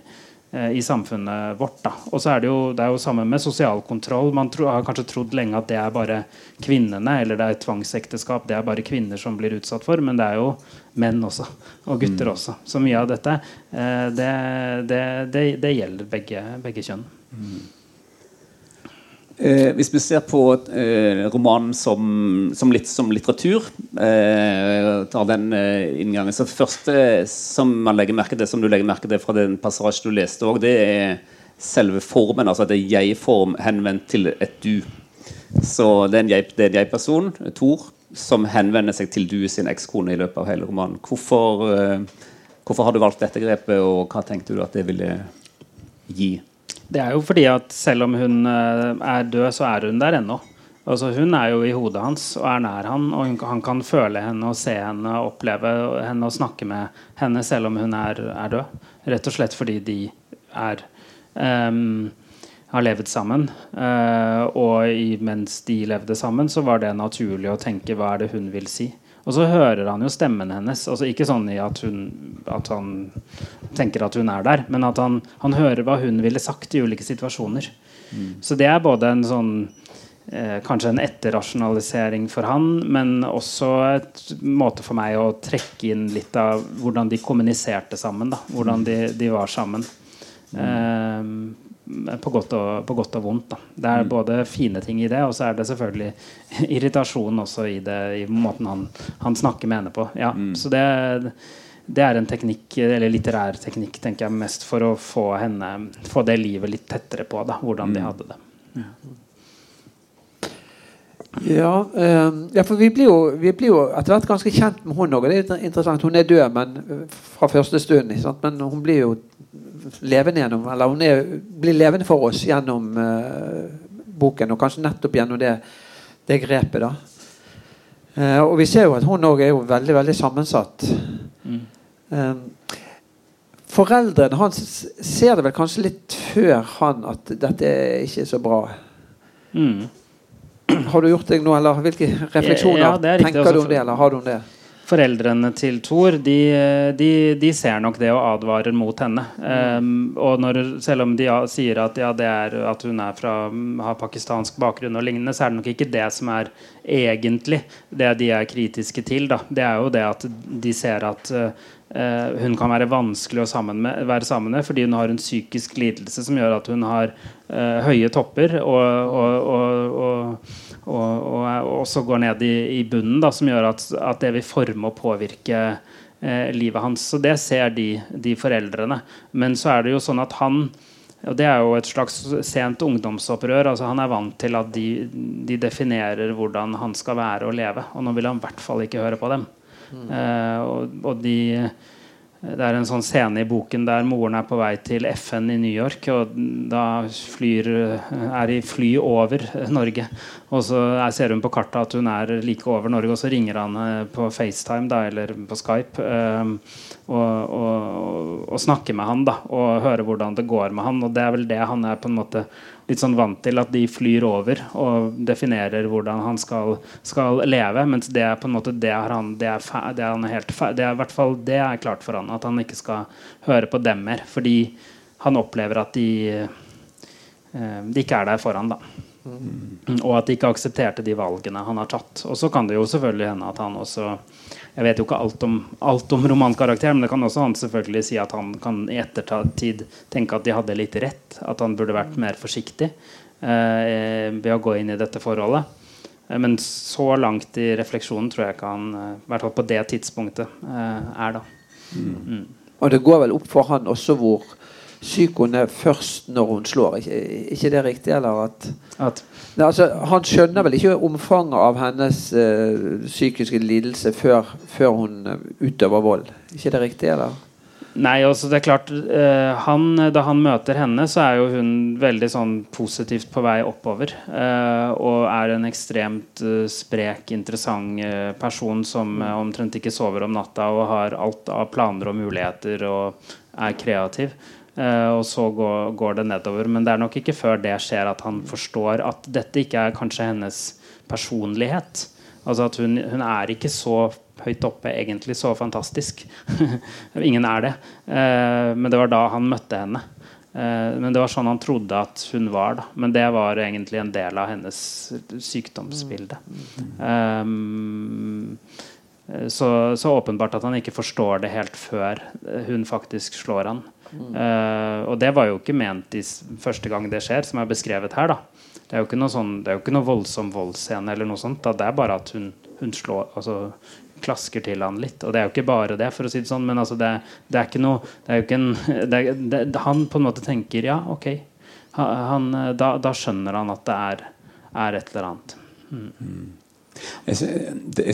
i samfunnet vårt. Da. Og så er det, jo, det er jo samme med sosial kontroll. Man tro, har kanskje trodd lenge at det er bare kvinnene, eller det er tvangsekteskap. Det er bare kvinner som blir utsatt for, men det er jo menn også. Og gutter mm. også. Så mye av dette, eh, det, det, det, det gjelder begge, begge kjønn. Mm. Eh, hvis vi ser på eh, romanen som, som, litt som litteratur, eh, tar den eh, inngangen Så første som man legger merke til, som du legger merke til fra den passasjen du leste òg, det er selve formen. Altså at det er jeg-form henvendt til et du. Så det er en jeg-person, jeg Tor, som henvender seg til du sin ekskone i løpet av hele romanen. Hvorfor, eh, hvorfor har du valgt dette grepet, og hva tenkte du at det ville gi? Det er jo fordi at selv om hun eh, er død, så er hun der ennå. Altså, hun er jo i hodet hans og er nær han, og hun, han kan føle henne og se henne og oppleve henne og snakke med henne selv om hun er, er død. Rett og slett fordi de er um, har levd sammen. Uh, og i, mens de levde sammen, så var det naturlig å tenke hva er det hun vil si. Og så hører han jo stemmen hennes. Altså Ikke sånn i at, hun, at han tenker at hun er der, men at han, han hører hva hun ville sagt i ulike situasjoner. Mm. Så det er både en sånn eh, Kanskje en etterrasjonalisering for han, men også et måte for meg å trekke inn litt av hvordan de kommuniserte sammen. Da. Hvordan de, de var sammen. Mm. Eh, på godt og, på godt og vondt. Da. Det er mm. både fine ting i det, og så er det selvfølgelig *laughs* irritasjon også i, det, i måten han, han, snakker med henne på. Ja, mm. Så det, det, er en teknikk, eller litterær teknikk, tenker jeg, mest for å få henne Få det livet litt tettere på, da, hvordan mm. de hadde det. Ja. Ja, øh, ja, for vi blir, jo, vi blir, jo, etter hvert ganske kjent med hun òg. Det er interessant. Hun er død men, fra første stund. Men hun blir jo levende gjennom Eller hun er, blir levende for oss gjennom uh, boken, og kanskje nettopp gjennom det, det grepet. da uh, Og vi ser jo at hun òg er jo veldig, veldig sammensatt. Mm. Um, foreldrene hans ser det vel kanskje litt før han at dette er ikke så bra. Mm. Har du gjort deg noe, eller hvilke refleksjoner ja, tenker du om det, eller har du om det? Foreldrene til Thor de, de, de, ser nok det og advarer mot henne. Um, og når, selv om de sier at, ja, er, at hun fra, har pakistansk bakgrunn, og lignende, så er det nok ikke det som er egentlig det de er kritiske til. Da. Det er jo det at de ser at uh, hun kan være vanskelig å sammen med, være sammen med fordi hun har en psykisk lidelse som gjør at hun har uh, høye topper og, og, og, og, også går ned i, i bunnen, da, som gjør at, at, det vil forme og påvirke eh, livet hans. Så det ser de, de foreldrene. Men så er det jo sånn at han og Det er jo et slags sent ungdomsopprør. altså Han er vant til at de, de definerer hvordan han skal være og leve. Og nå vil han i hvert fall ikke høre på dem. Mm. Eh, og, og de det er en sånn scene i boken der moren er på vei til FN i New York. Og da flyr, er i fly over Norge. Og så ser hun på kartet at hun er like over Norge, og så ringer han eh, på FaceTime da, eller på Skype. Um, og, og, og, snakker med han da, og hører hvordan det går med han. Og det er vel det han er på en måte litt sånn vant til at de flyr over og definerer hvordan han skal, skal leve. Mens det er på en måte det er han, det er, det er han helt det er, hvert fall det er klart for han at han ikke skal høre på dem mer. Fordi han opplever at de, eh, de ikke er der for han da. Og at de ikke aksepterte de valgene han har tatt. Og så kan det jo selvfølgelig hende at han også jeg vet jo ikke alt om, alt om romankarakteren, men det kan også han selvfølgelig si at han kan i ettertid tenke at de hadde litt rett. At han burde vært mer forsiktig eh, ved å gå inn i dette forholdet. Eh, men så langt i refleksjonen tror jeg ikke han eh, i hvert fall på det tidspunktet eh, er. da. Mm. Mm. Og det går vel opp for han også hvor syk hun er først når hun slår. Ikke, ikke det riktig? Eller at, at Nei, altså, Han skjønner vel ikke omfanget av hennes uh, psykiske lidelse før, før, hun eh, utøver vold. Ikke det riktig, eller? Nei, altså det er klart uh, han, Da han møter henne, så er jo hun veldig sånn positivt på vei oppover. Uh, og er en ekstremt sprek, interessant person som omtrent ikke sover om natta og har alt av planer og muligheter og er kreativ. Uh, og så går, går, det nedover. Men det er nok ikke før det skjer at han forstår at dette ikke er kanskje hennes personlighet. Altså at hun, hun er ikke så høyt oppe, egentlig så fantastisk. *laughs* Ingen er det. Uh, men det var da han møtte henne. Uh, men det var sånn han trodde at hun var. Da. Men det var egentlig en del av hennes sykdomsbilde. Um, så, så åpenbart at han ikke forstår det helt før hun faktisk slår han. Uh, og det var jo ikke ment i første gang det skjer, som er beskrevet her. da Det er jo ikke noe, sånn, det er jo ikke noe voldsom voldsscene eller noe sånt. Da. Det er bare at hun, hun slår altså, klasker til han litt. Og det er jo ikke bare det, for å si det sånn, men altså, det, det, er ikke noe det er jo ikke en, *laughs* det, det, Han på en måte tenker ja, ok. Han, da, da, skjønner han at det er, er et eller annet. Mm. mm. Jeg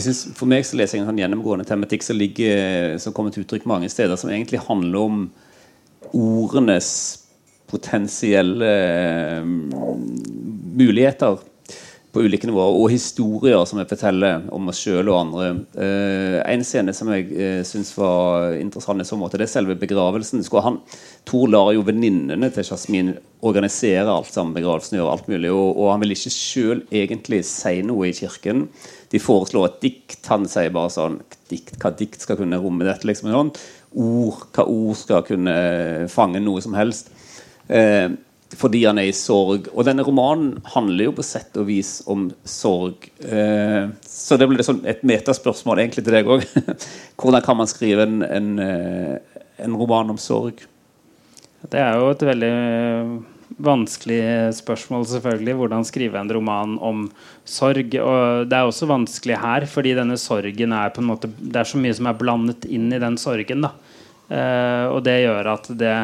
synes, for meg så leser jeg en sånn gjennomgående tematikk som, ligger, som kommer til uttrykk mange steder, som egentlig handler om ordenes potensielle eh, muligheter på ulike nivåer, og historier som jeg forteller om oss sjøl og andre. Uh, en scene som jeg uh, syns var interessant i så måte, det er selve begravelsen. Han, Tor lar jo venninnene til Jasmin organisere alt sammen, begravelsen gjør alt mulig, og, og han vil ikke sjøl egentlig si noe i kirken. De foreslår et dikt. Han sier bare sånn dikt, Hva dikt skal kunne romme dette? liksom sånn ord, hva ord skal kunne fange noe som helst. Eh, fordi han er i sorg. Og denne romanen handler jo på sett og vis om sorg. Eh, så det blir sånn et metaspørsmål egentlig til deg òg. *laughs* Hvordan kan man skrive en, en, eh, en, roman om sorg? Det er jo et veldig vanskelig spørsmål, selvfølgelig. Hvordan skrive en roman om sorg. Og det er også vanskelig her, fordi denne sorgen er på en måte Det er så mye som er blandet inn i den sorgen. da eh, Og det gjør at det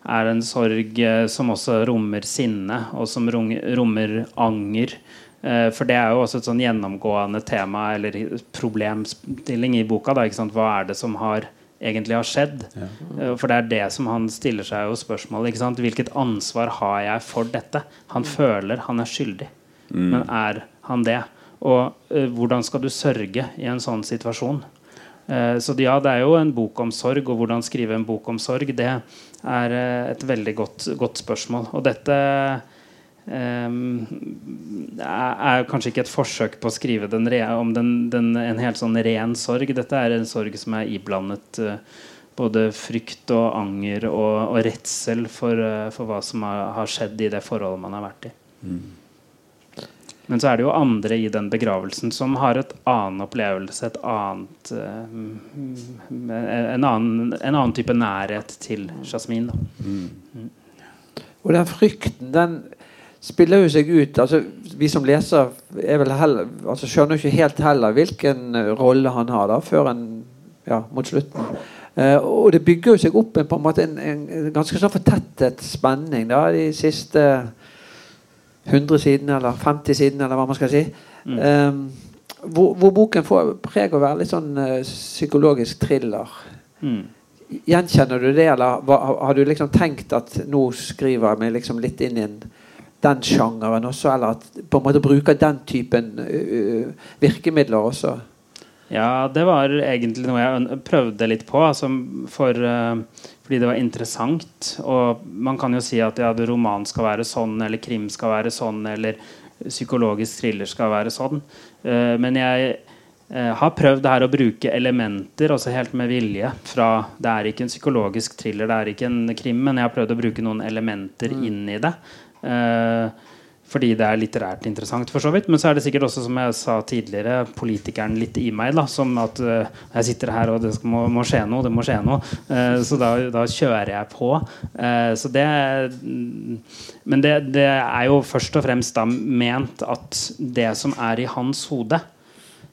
er en sorg eh, som også rommer sinne, og som rommer anger. Eh, for det er jo også et sånn gjennomgående tema eller problemstilling i boka. Da, Hva er det som har egentlig har skjedd. Ja. Eh, for det er det som han stiller seg jo spørsmålet. Hvilket ansvar har jeg for dette? Han føler han er skyldig, mm. men er han det? Og uh, hvordan skal du sørge i en sånn situasjon? Uh, så ja, det er jo en bok om sorg, og hvordan skrive en bok om sorg, det er uh, et veldig godt, godt, spørsmål. Og dette er kanskje ikke et forsøk på å skrive den om den, den, en helt sånn ren sorg. Dette er en sorg som er iblandet uh, både frykt og anger og, og redsel for, uh, for, hva som har, har, skjedd i det forholdet man har vært i. Mm. Men så er det jo andre i den begravelsen som har et annen opplevelse, et annet uh, en, annen, en, annen, type nærhet til Jasmin. Mm. Og den frykten, den spiller jo seg ut altså Vi som leser heller, altså skjønner ikke helt heller hvilken rolle han har da, før en, ja, mot slutten. Uh, og det bygger jo seg opp en, på en måte en, en ganske sånn fortettet spenning da, de siste 100 sidene eller 50 sidene, eller hva man skal si. Mm. Um, hvor, hvor, boken får preg av å være litt sånn uh, psykologisk thriller. Mm. Gjenkjenner du det, eller hva, har du liksom tenkt at nå skriver jeg meg liksom litt inn i en, den sjangeren også, eller at på en måte bruker den typen uh, virkemidler også? Ja, det var egentlig noe jeg prøvde litt på. Altså for, uh, fordi det var interessant. Og man kan jo si at ja, roman skal være sånn, eller krim skal være sånn, eller psykologisk thriller skal være sånn. Uh, men jeg har prøvd her å bruke elementer, også helt med vilje. fra Det er ikke en psykologisk thriller, det er ikke en krim, men jeg har prøvd å bruke noen elementer mm. inn i det. Uh, fordi det er litterært interessant, for så vidt. Men så er det sikkert også, som jeg sa tidligere, politikeren litt i meg. da, Som at uh, jeg sitter her og det skal, må, må, skje noe, det må skje noe. Uh, så da, da, kjører jeg på. Uh, så det Men det, det, er jo først og fremst da ment at det som er i hans hode,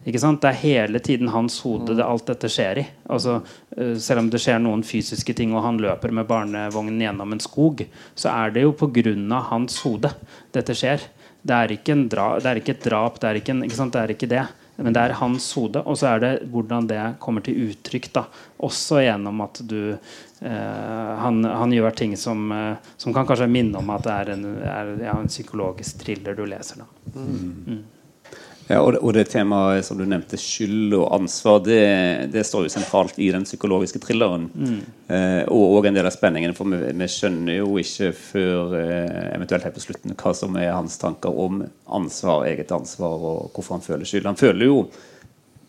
ikke sant? Det er hele tiden hans hode det, alt dette skjer i. Altså, uh, selv om det skjer noen fysiske ting, og han løper med barnevognen gjennom en skog, så er det jo pga. hans hode dette skjer. Det er ikke, dra, det er ikke et drap, det er ikke, en, ikke det er ikke det. Men det er hans hode, og så er det hvordan det kommer til uttrykk. da Også gjennom at du eh, han, han, gjør ting som, eh, som kan kanskje minne om at det er en, er, ja, en psykologisk thriller du leser. da mm. Mm. Ja, og det, og det, temaet som du nevnte, skyld og ansvar, det, det står jo sentralt i den psykologiske thrilleren. Mm. Eh, og, og, en del av spenningen, for vi, vi skjønner jo ikke før eh, eventuelt helt på slutten hva som er hans tanker om ansvar, eget ansvar, og hvorfor han føler skyld. Han føler jo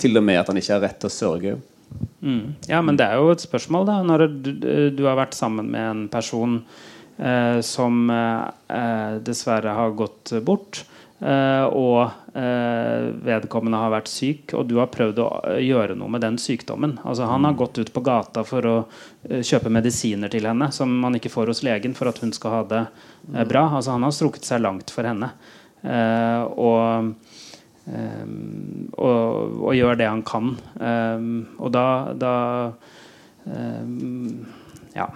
til og med at han ikke har rett til å sørge. Mm. Ja, men det er jo et spørsmål, da. Når du, du har vært sammen med en person eh, som eh, dessverre har gått bort. Uh, og vedkommende har vært syk, og du har prøvd å eh, gjøre noe med den sykdommen. Altså, han har mm. gått ut på gata for å uh, kjøpe medisiner til henne som man ikke får hos legen for at hun skal ha det bra. Altså, han har strukket seg langt for henne. og og, og, gjør det han kan. Og da, da Ja.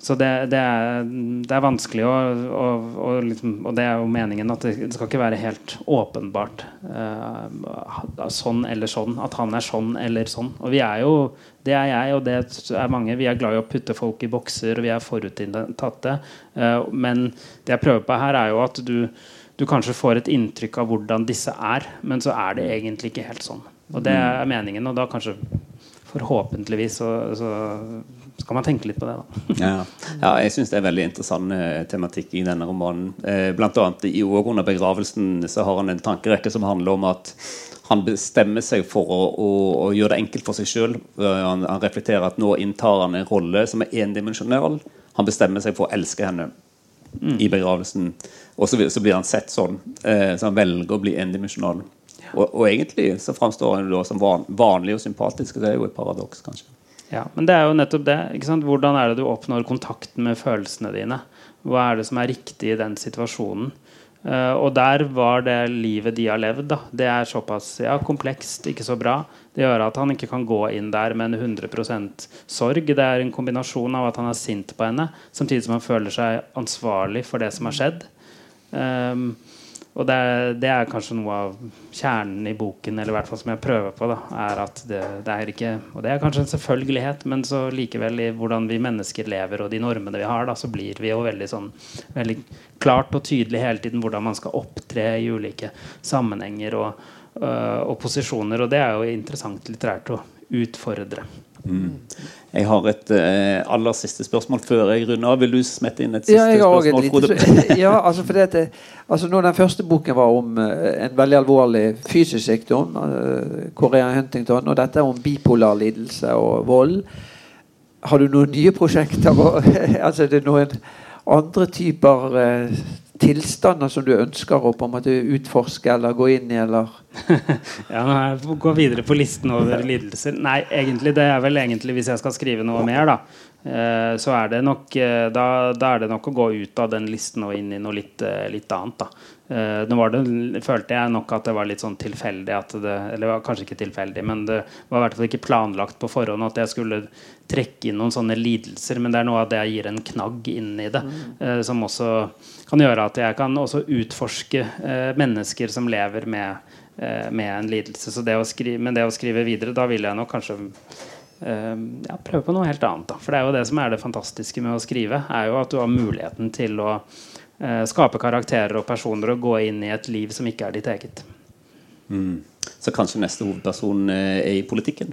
Så det, det, er, det, er, vanskelig å, å, å liksom, Og det er jo meningen at det, det skal ikke være helt åpenbart uh, sånn eller sånn. At han er sånn eller sånn. Og vi er jo Det er jeg, og det er mange. Vi er glad i å putte folk i bokser, og vi er forutinntatte. Uh, men det jeg prøver på her, er jo at du, du kanskje får et inntrykk av hvordan disse er, men så er det egentlig ikke helt sånn. Og det er meningen, og da kanskje forhåpentligvis så, så skal man tenke litt på det. da. ja, ja, jeg syns det er veldig interessant eh, tematikk i denne romanen. Eh, blant annet i år under begravelsen så har han en tankerekke som handler om at han bestemmer seg for å, å, å gjøre det enkelt for seg sjøl. Eh, han, han, reflekterer at nå inntar han en rolle som er endimensjonal. Han bestemmer seg for å elske henne mm. i begravelsen. Og så, så, blir han sett sånn. Eh, så han velger å bli endimensjonal. Og, og, egentlig så framstår han da som van, vanlig og sympatisk. Og det er jo et paradoks, kanskje. Ja, men det er jo nettopp det. Hvordan er det du oppnår kontakten med følelsene dine? Hva er det som er riktig i den situasjonen? Uh, og der var det livet de har levd. Da. Det er såpass ja, komplekst, ikke så bra. Det gjør at han ikke kan gå inn der med en 100% sorg. Det er en kombinasjon av at han er sint på henne, samtidig som han føler seg ansvarlig for det som har skjedd. Um, og det, det, er kanskje noe av kjernen i boken, eller i hvert fall som jeg prøver på. Da, er at det, det, er ikke Og det er kanskje en selvfølgelighet, men så likevel i hvordan vi mennesker lever og de normene vi har, da, så blir vi jo veldig sånn veldig klart og tydelig hele tiden hvordan man skal opptre i ulike sammenhenger og, øh, og posisjoner. Og det er jo interessant litterært å utfordre. Mm. Jeg har et uh, aller siste spørsmål før jeg runder av. Vil du smette inn et siste ja, spørsmål? Et lite, *laughs* ja, altså fordi at, altså Når den første boken var om uh, en veldig alvorlig fysisk sykdom, uh, Korea Huntington, og dette er om bipolar lidelse og vold, har du noen nye prosjekter? *laughs* altså er det noen andre typer tilstander som du ønsker å på en måte utforske eller gå inn i, eller? *laughs* ja, nå jeg gå videre på listen over lidelser. Nei, egentlig det er vel egentlig hvis jeg skal skrive noe mer, da. Eh, så er det nok eh, da, da, er det nok å gå ut av den listen og inn i noe litt, eh, litt annet. da Uh, nå det, følte jeg nok at det var litt sånn tilfeldig det, Eller kanskje ikke tilfeldig, men det var i hvert fall ikke planlagt på forhånd at jeg skulle trekke inn noen sånne lidelser. Men det er noe av det jeg gir en knagg inn i det, uh, som også kan gjøre at jeg kan også utforske uh, mennesker som lever med, med en lidelse. Så det skrive, men det å skrive videre, da vil jeg nok kanskje ja, prøve på noe helt annet. Da. For det er jo det som er det fantastiske med å skrive, er jo at du har muligheten til å eh, skape karakterer og personer og gå inn i et liv som ikke er ditt eget. Mm. Så kanskje neste hovedperson eh, er i politikken?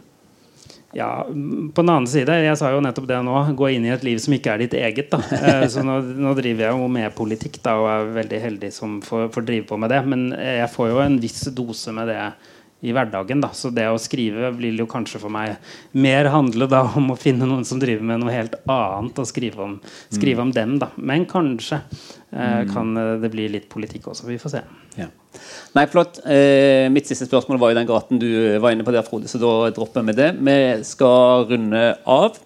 Ja, på den annen side, jeg sa jo nettopp det nå, gå inn i et liv som ikke er ditt eget. da *laughs* eh, Så nå, nå, driver jeg jo med politikk da og er veldig heldig som får, får drive på med det. Men jeg får jo en viss dose med det i hverdagen. Da. Så det å skrive vil jo kanskje for meg mer handle da om å finne noen som driver med noe helt annet, og skrive om, skrive om dem. Da. Men kanskje eh, mm. kan eh, det bli litt politikk også. Vi får se. Ja. Nei, flott. Eh, mitt siste spørsmål var i den gaten du var inne på der, Frode, så da dropper vi det. Vi skal runde av.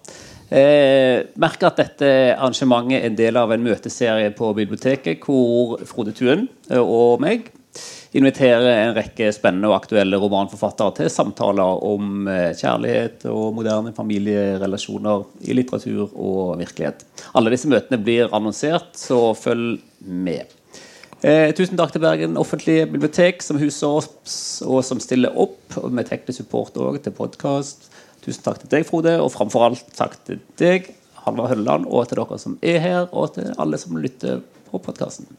Eh, merker at dette arrangementet er en del av en møteserie på biblioteket hvor Frode Tuen eh, og meg inviterer en rekke spennende og aktuelle romanforfattere til samtaler om eh, kjærlighet og moderne familierelasjoner i litteratur og virkelighet. Alle disse møtene blir annonsert, så følg med. Eh, tusen takk til Bergen offentlige bibliotek, som huser oss og som stiller opp med teknisk support òg til podkast. Tusen takk til deg, Frode, og framfor alt takk til deg, Halvard Hølleland, og til dere som er her, og til alle som lytter på podkasten.